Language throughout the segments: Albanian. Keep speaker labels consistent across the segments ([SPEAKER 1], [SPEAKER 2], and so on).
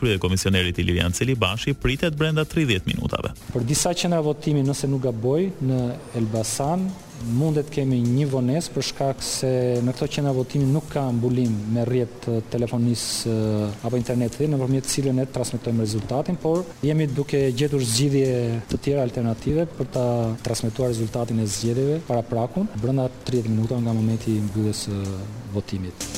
[SPEAKER 1] Kryekomisionerit Ilirian Celibashi pritet brenda tridhjetë minutave.
[SPEAKER 2] Për disa qendra votimi nëse nuk gaboj në Elbasan mund të kemi një vonesë për shkak se në këto qendra votimi nuk ka mbulim me rrjet të telefonisë apo internetit nëpërmjet të cilën ne transmetojmë rezultatin por jemi duke gjetur zgjidhje të tjera alternative për ta transmetuar rezultatin e zgjedhjeve paraprakun brenda tridhjetë minuta nga momenti i mbylljes së votimit.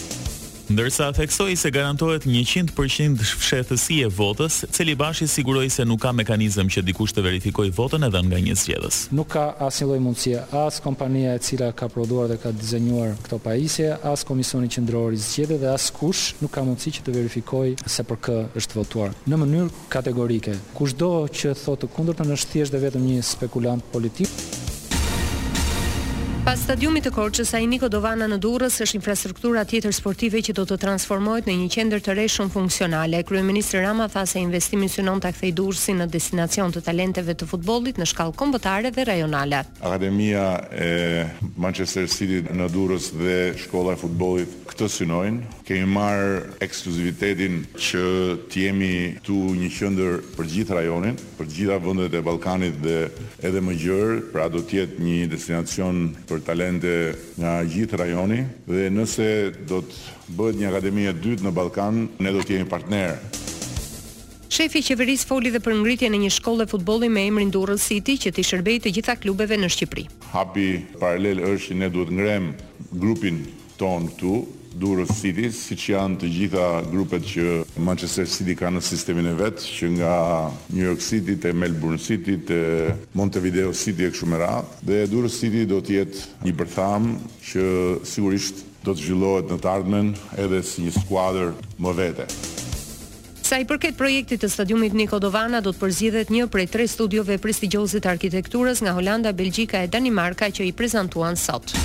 [SPEAKER 1] Ndërsa theksoi se garantohet njëqind për qind fshehtësia e votës, Celibashi siguroi se nuk ka mekanizëm që dikush të verifikojë votën e dhënë nga një zgjedhës.
[SPEAKER 2] Nuk ka asnjë lloj mundësie, as kompania e cila ka prodhuar dhe ka dizenjuar këto pajisje, as Komisioni Qendror i Zgjedhjeve dhe askush nuk ka mundësi që të verifikojë se për kë është votuar në mënyrë kategorike. Kushdo që thotë të kundërtën është thjesht dhe vetëm një spekulant politik.
[SPEAKER 3] Pas stadiumit të Korçës, ai Niko Dovana në Durrës është infrastruktura tjetër sportive që do të transformohet në një qendër të re shumëfunksionale. Kryeministri Rama tha se investimi synon ta kthejë Durrësin në destinacion të talenteve të futbollit në shkallë kombëtare dhe rajonale.
[SPEAKER 4] Akademia e Manchester City-t në Durrës dhe shkolla e futbollit këtë synojnë. Kemi marrë ekskluzivitetin që të jemi këtu një qendër për të gjithë rajonin, për të gjitha vendet e Ballkanit dhe edhe më gjerë, pra do të jetë një destinacion për talente nga gjithë rajoni dhe nëse do të bëhet një akademi e dytë në Ballkan, ne do të jemi partnerë.
[SPEAKER 3] Shefi i qeverisë foli dhe për ngritjen e një shkolle futbolli me emrin Durrës City që t'i shërbejë të gjitha klubeve në Shqipëri.
[SPEAKER 4] Hapi paralel është që ne duhet të ngremë grupin tonë këtu, Durrës City, siç janë të gjitha grupet që Manchester City ka në sistemin e vet, që nga New York City te Melbourne City, te Montevideo City e kështu me radhë. Dhe Durrës City do të jetë një bërthamë që sigurisht do të zhvillohet në të ardhmen edhe si një skuadër më vete.
[SPEAKER 3] Sa i përket projektit të stadiumit Niko Dovana do të përzgjidhet një prej tre studiove prestigjioze të arkitekturës nga Holanda, Belgjika e Danimarka që i prezantuan sot.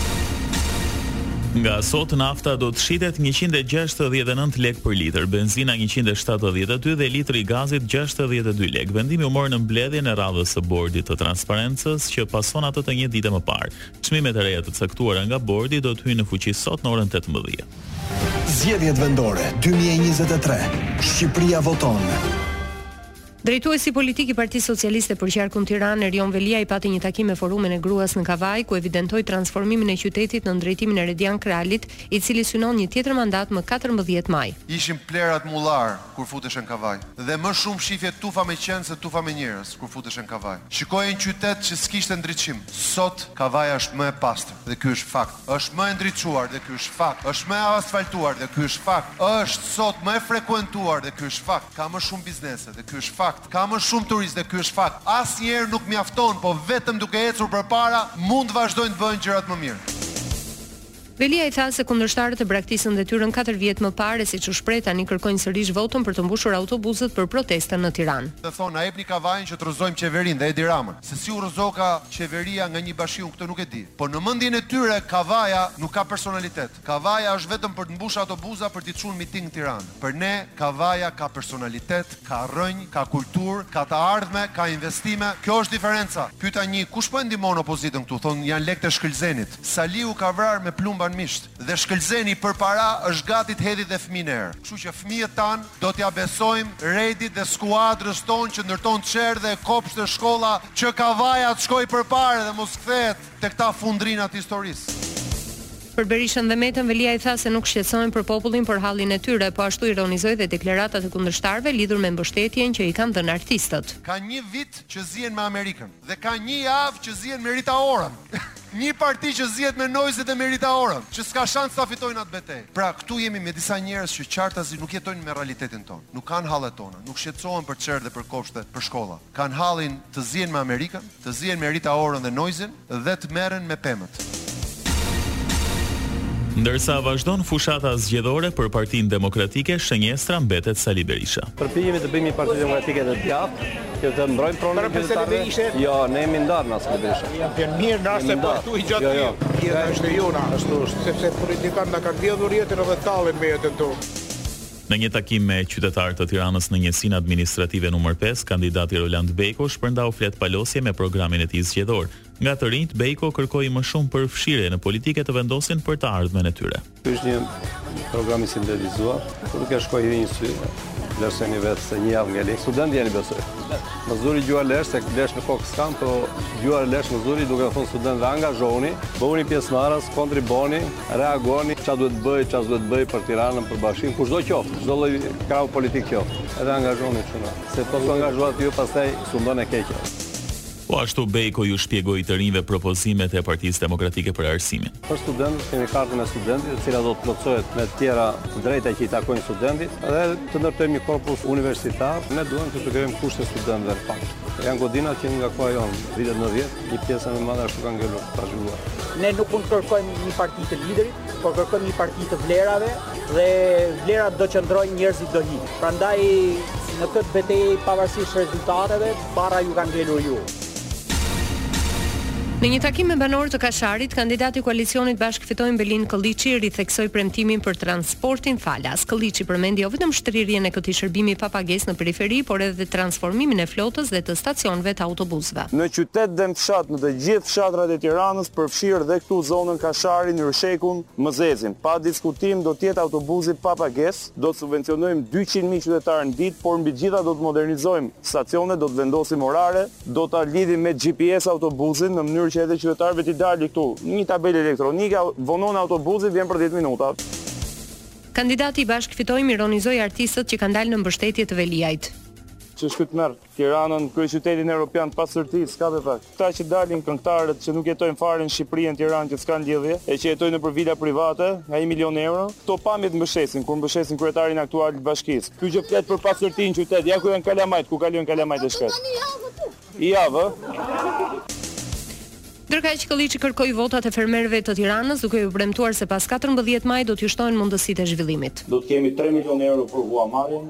[SPEAKER 1] Nga sot nafta do të shitet njëqind e gjashtëdhjetë e nëntë lekë për litër, benzina njëqind e shtatëdhjetë e dy dhe litri i gazit gjashtëdhjetë e dy lekë. Vendimi u mor në mbledhjen e radhës së Bordit të Transparencës që pason atë të një dite më parë. Çmimet e reja të caktuara nga Bordi do të hyjnë në fuqi sot në orën tetëmbëdhjetë.
[SPEAKER 5] Zgjedhjet Vendore dy mijë e njëzet e tre, Shqipëria voton!
[SPEAKER 3] Drejtuesi politik i Partisë Socialiste për Qarkun Tiranë, Erion Veliaj pati një takim me Forumin e Gruas në Kavajë, ku evidentoi transformimin e qytetit nën drejtimin e Redian Kralit, i cili synon një tjetër mandat më katërmbëdhjetë maj.
[SPEAKER 6] Ishin plehrat mullarë, kur futeshe në kavaj. Dhe më shumë shifje tufa me qen se tufa me njerëz, kur futeshe në kavaj. Shikoje një qytet që s'kishte ndriçim. Sot, Kavaja është më e pastër, dhe ky është fakt. Është më e ndriçuar, dhe ky është fakt. Është më e asfaltuar, dhe ky është fakt. Është, sot, më e frekuentuar, dhe ky është fakt. Ka më shumë biznese, dhe ky është fakt. Ka më shumë turistë, dhe ky është fakt. Asnjëherë nuk mjafton, po vetëm duke ecur përpara, mund të vazhdojnë të bëhen gjërat më mirë.
[SPEAKER 3] Veliaj tha se kundërshtarët e braktisën detyrën katër vjet më parë e siç u shpreh tani kërkojnë sërish votën për të mbushur autobusët për protestën në Tiranë.
[SPEAKER 6] Dhe thonë, na jepni Kavajën që të rrëzojmë qeverinë dhe Edi Ramën. Se si u rrëzoka qeveria nga një bashki unë këtë nuk e di. Por në mëndjen e tyre Kavaja nuk ka personalitet. Kavaja është vetëm për të mbush autobuza për t'i çu në miting në Tiranë. Për ne Kavaja ka personalitet. Ka rrënjë, ka kulturë, ka të ardhme, ka investime, kjo është diferenca. Pyeta një, kush po e ndihmon opozitën këtu, thonë janë lekët e Shkëlzenit. Saliu ka vrarë me plumba në mish dhe Shkëlzeni për para është gati të hedhë dhe fëmijë në erë. Kështu që fëmijët tanë do t'ia besojmë Redit dhe skuadrës tonë që ndërton çerdhe, kopshte, shkolla, që Kavaja të shkojë përpara edhe mos kthehet. Te këta fundërrinat e historisë.
[SPEAKER 3] Për Berishën dhe Metën, Veliaj tha se nuk shqetësohen për popullin për hallin e tyre, po ashtu ironizoi dhe deklaratat e kundërshtarëve lidhur me mbështetjen që i kanë dhënë artistët.
[SPEAKER 6] Ka një vit që zihen me Amerikën dhe ka një javë që zihen me Rita Orën. Një parti që zihet me Noizyn dhe me Rita Orën, që s'ka shans ta fitojnë atë betejë. Pra, këtu jemi me disa njerëz që qartazi nuk jetojnë me realitetin tonë, nuk kanë hallet tona, nuk shqetësohen për çerdhe, për kopshte, për shkolla. Kanë hallin të zihen me Amerikën. Të zihen me Rita Orën dhe Noizyn dhe të merren me pemët.
[SPEAKER 1] Ndërsa vazhdon fushata zgjedhore për Partinë Demokratike, shënjestra mbetet Sali Berisha.
[SPEAKER 7] Përpiqemi të bëjmë një Parti Demokratike të djathtë, që të mbrojmë pronën e qytetarëve. Jo, ne jemi ndarë me Sali Berishën.
[SPEAKER 8] Jam qenë mirë nëse po e thuaj gjatë
[SPEAKER 7] ditës.
[SPEAKER 8] Jeta është e jona, ashtu është, sepse politikanë na kanë vjedhur jetën edhe tallen me jetën tonë.
[SPEAKER 1] Në një takim me qytetarë të Tiranës në Njësinë Administrative Numër pesë, kandidati Roland Bejko shpërndau fletëpalosje me programin e tij zgjedhor. Nga të rinjtë, Bejko kërkoi më shumë përfshirje në politikë e të vendosin për të ardhmen e tyre.
[SPEAKER 7] Ky është një program i sintetizuar, por mund t'i hidhni një sy. Vlerësoni vetë se një javë ngali. Student jeni besoj. Më zuri gjuha lesh, se lesh në kokë s'kam, po gjuha lesh më zuri duke u thënë studentëve angazhohuni, bëhuni pjesëmarrës, kontriboni, Reagoni çfarë duhet të bëjë, çfarë s'duhet të bëjë për Tiranën, për Bashkinë, kushdo qoftë, çdo lloj krahu politik qoftë. Edhe angazhohuni çuna, se po s'u angazhuat ju, pastaj sundon e keqja.
[SPEAKER 1] Po ashtu Bejko u shpjegoi të rinjve propozimet e Partisë Demokratike për arsimin.
[SPEAKER 7] Për studentët kemi kartën e studentit, e cila do të plotësohet me të tjera të drejta që i takojnë studentit dhe të ndërtojmë një korpus universitar. Ne duam që të krijojmë kushte studentëve në fakt. Janë godinat që nga koha jonë, vitet 90, Një pjesë më e madhe ashtu ka ngelur të zhvua.
[SPEAKER 9] Ne nuk mund të kërkojmë një parti të liderit, por kërkojmë një parti të vlerave dhe vlerat do qëndrojnë njerëzit do ikin. Prandaj në këtë betejë pavarësisht rezultateve, barra ju ka ngelur ju.
[SPEAKER 3] Në një takim me banorë të Kasharit, kandidati i koalicionit Bashkë Fitojmë Belind Këlliçi ritheksoi premtimin për transportin falas. Këlliçi përmendi jo vetëm shtrirjen e këtij shërbimi pa pagesë në periferi, por edhe transformimin e flotës dhe të stacioneve të autobusëve.
[SPEAKER 10] Në qytet dhe në fshat në të gjithë fshatrat e Tiranës, përfshirë dhe këtu zonën Kasharin, Yrshekun, Mëzezin. Pa diskutim do të jetë autobuzi pa pagesë, do të subvencionojmë dyqind mijë qytetarë në ditë, por mbi të gjitha do të modernizojmë stacionet, do të vendosim orare, do ta lidhim me GPS autobuzin në mënyrë që edhe qytetarëve t'i dalë këtu një tabelë elektronike, vonon autobuzi, vjen për dhjetë minuta.
[SPEAKER 3] Kandidati i Bashkë Fitojmë ironizoi artistët që kanë dalë në mbështetje të Veliajt.
[SPEAKER 10] Ç'është ky tmerr? Tiranën, kryeqytetin europian të pastërtisë, çka të thashë. Këta që dalin këngëtarët që nuk jetojnë fare në Shqipëri e në Tiranë që s'kanë lidhje, e që jetojnë nëpër vila private, nga një milion euro, këto pamje mbështesin, kur mbështesin kryetarin aktual të bashkisë. Ky që flet për pastërti në qytet, ja ku janë kalamajtë, ku kalojnë kalamajtë e shkretë. Ja, ë?
[SPEAKER 3] Ndërkaq, Këlliçi kërkoi votat e fermerëve të Tiranës, duke iu premtuar se pas katërmbëdhjetë majit do t'u shtohen mundësitë e zhvillimit.
[SPEAKER 10] Do të kemi tre milionë euro për huamarrjen.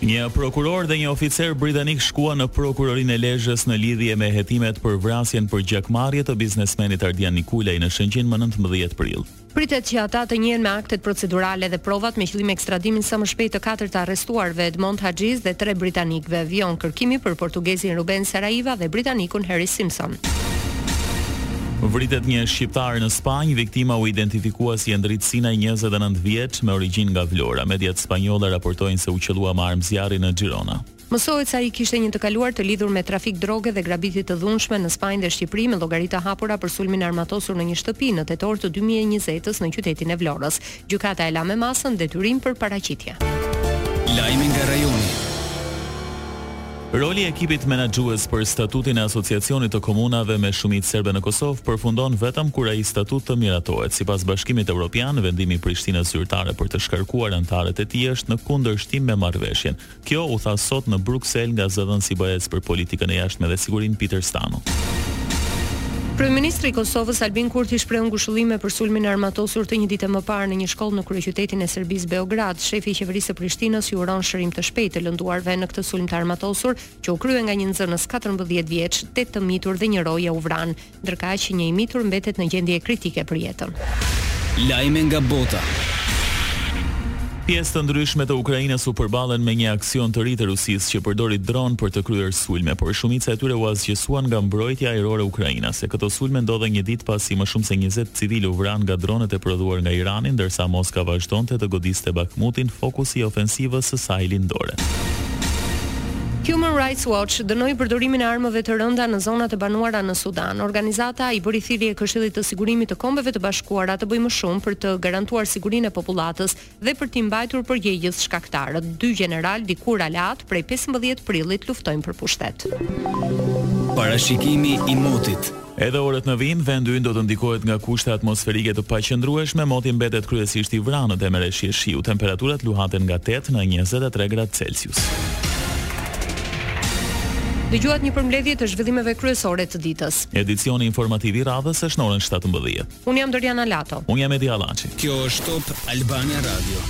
[SPEAKER 10] Një
[SPEAKER 1] prokuror dhe një oficer britanik shkuan në Prokurorinë e Lezhës në lidhje me hetimet për vrasjen për gjakmarrje të biznesmenit Ardian Nikulaj në Shëngjin më nëntëmbëdhjetë prill.
[SPEAKER 3] Pritet që ata të njihen me aktet procedurale dhe provat me qëllim ekstradimin sa më shpejt të katër të arrestuarve, Edmond Haxhisë dhe tre britanikëve. Vijon kërkimi për portugezin Ruben Saraiva dhe britanikun Harry Simpson.
[SPEAKER 1] Vritet një shqiptar në Spanjë, viktima u identifikua si Endrit Sinaj njëzet e nëntë vjeç me origjinë nga Vlora. Mediat spanjolle raportojnë se u qëllua me armë zjarri në Girona.
[SPEAKER 3] Mësohet se ai kishte një të kaluar të lidhur me trafik droge dhe grabitje të dhunshme në Spanjë dhe Shqipëri me llogari të hapura për sulmin e armatosur në një shtëpi në tetor të dy mijë e njëzetës në qytetin e Vlorës. Gjykata e la me masën detyrim për paraqitje.
[SPEAKER 11] Lajme nga rajoni.
[SPEAKER 1] Roli i ekipit menaxhues për statutin e Asociacionit të Komunave me Shumicë Serbe në Kosovë përfundon vetëm kur ai statut të miratohet. Sipas Bashkimit Evropian, vendimi i Prishtinës zyrtare për të shkarkuar anëtarët e tij është në kundërshtim me marrëveshjen. Kjo u tha sot në Bruksel nga zëdhënësi i BE-së për politikën e jashtme dhe sigurinë Peter Stano.
[SPEAKER 3] Kryeministri i Kosovës, Albin Kurti shprehu ngushëllime për sulmin e armatosur të një dite më parë në një shkollë në kryeqytetin e Serbisë, Beograd. Shefi i Qeverisë së Prishtinës i uron shërim të shpejtë të lënduarve në këtë sulm të armatosur, që u krye nga një nxënës 14 vjeç, tetë të mitur dhe një roje u vranë, ndërkaq një i mitur mbetet në gjendje kritike për jetën.
[SPEAKER 11] Lajme nga bota.
[SPEAKER 1] Pjesë të ndryshme të Ukrainës u përballen me një aksion të ri të Rusisë që përdori dronë për të kryer sulme, por shumica e tyre u asgjësuan nga mbrojtja ajrore ukrainase. Këto sulme ndodhen një ditë pasi më shumë se 20 civilë u vranë nga dronët e prodhuar nga Irani, ndërsa Moska vazhdonte të godiste Bakhmutin, fokusi i ofensivës së saj lindore.
[SPEAKER 3] Human Rights Watch dënoi përdorimin e armëve të rënda në zonat e banuara në Sudan. Organizata i bëri thirrje Këshillit të Sigurimit të Kombeve të Bashkuara të bëjë më shumë për të garantuar sigurinë e popullatës, dhe për t'i mbajtur përgjegjës shkaktarët, dy gjeneralë dikur aleatë prej pesëmbëdhjetë prillit luftojnë për pushtet.
[SPEAKER 11] Parashikimi i motit.
[SPEAKER 1] Edhe orët në vijim, vendi ynë do të ndikohet nga kushte atmosferike të paqëndrueshme, moti mbetet kryesisht i vranët dhe me reshje shiu, temperaturat luhaten nga tetë në njëzet e tre gradë Celsius.
[SPEAKER 3] Dëgjuat një përmbledhje të zhvillimeve kryesore të ditës.
[SPEAKER 1] Edicioni informativ i radhës është në orën shtatëmbëdhjetë.
[SPEAKER 3] Unë jam Doriana Lato.
[SPEAKER 1] Unë jam Edi Hallaçi.
[SPEAKER 11] Kjo është Top Albania Radio.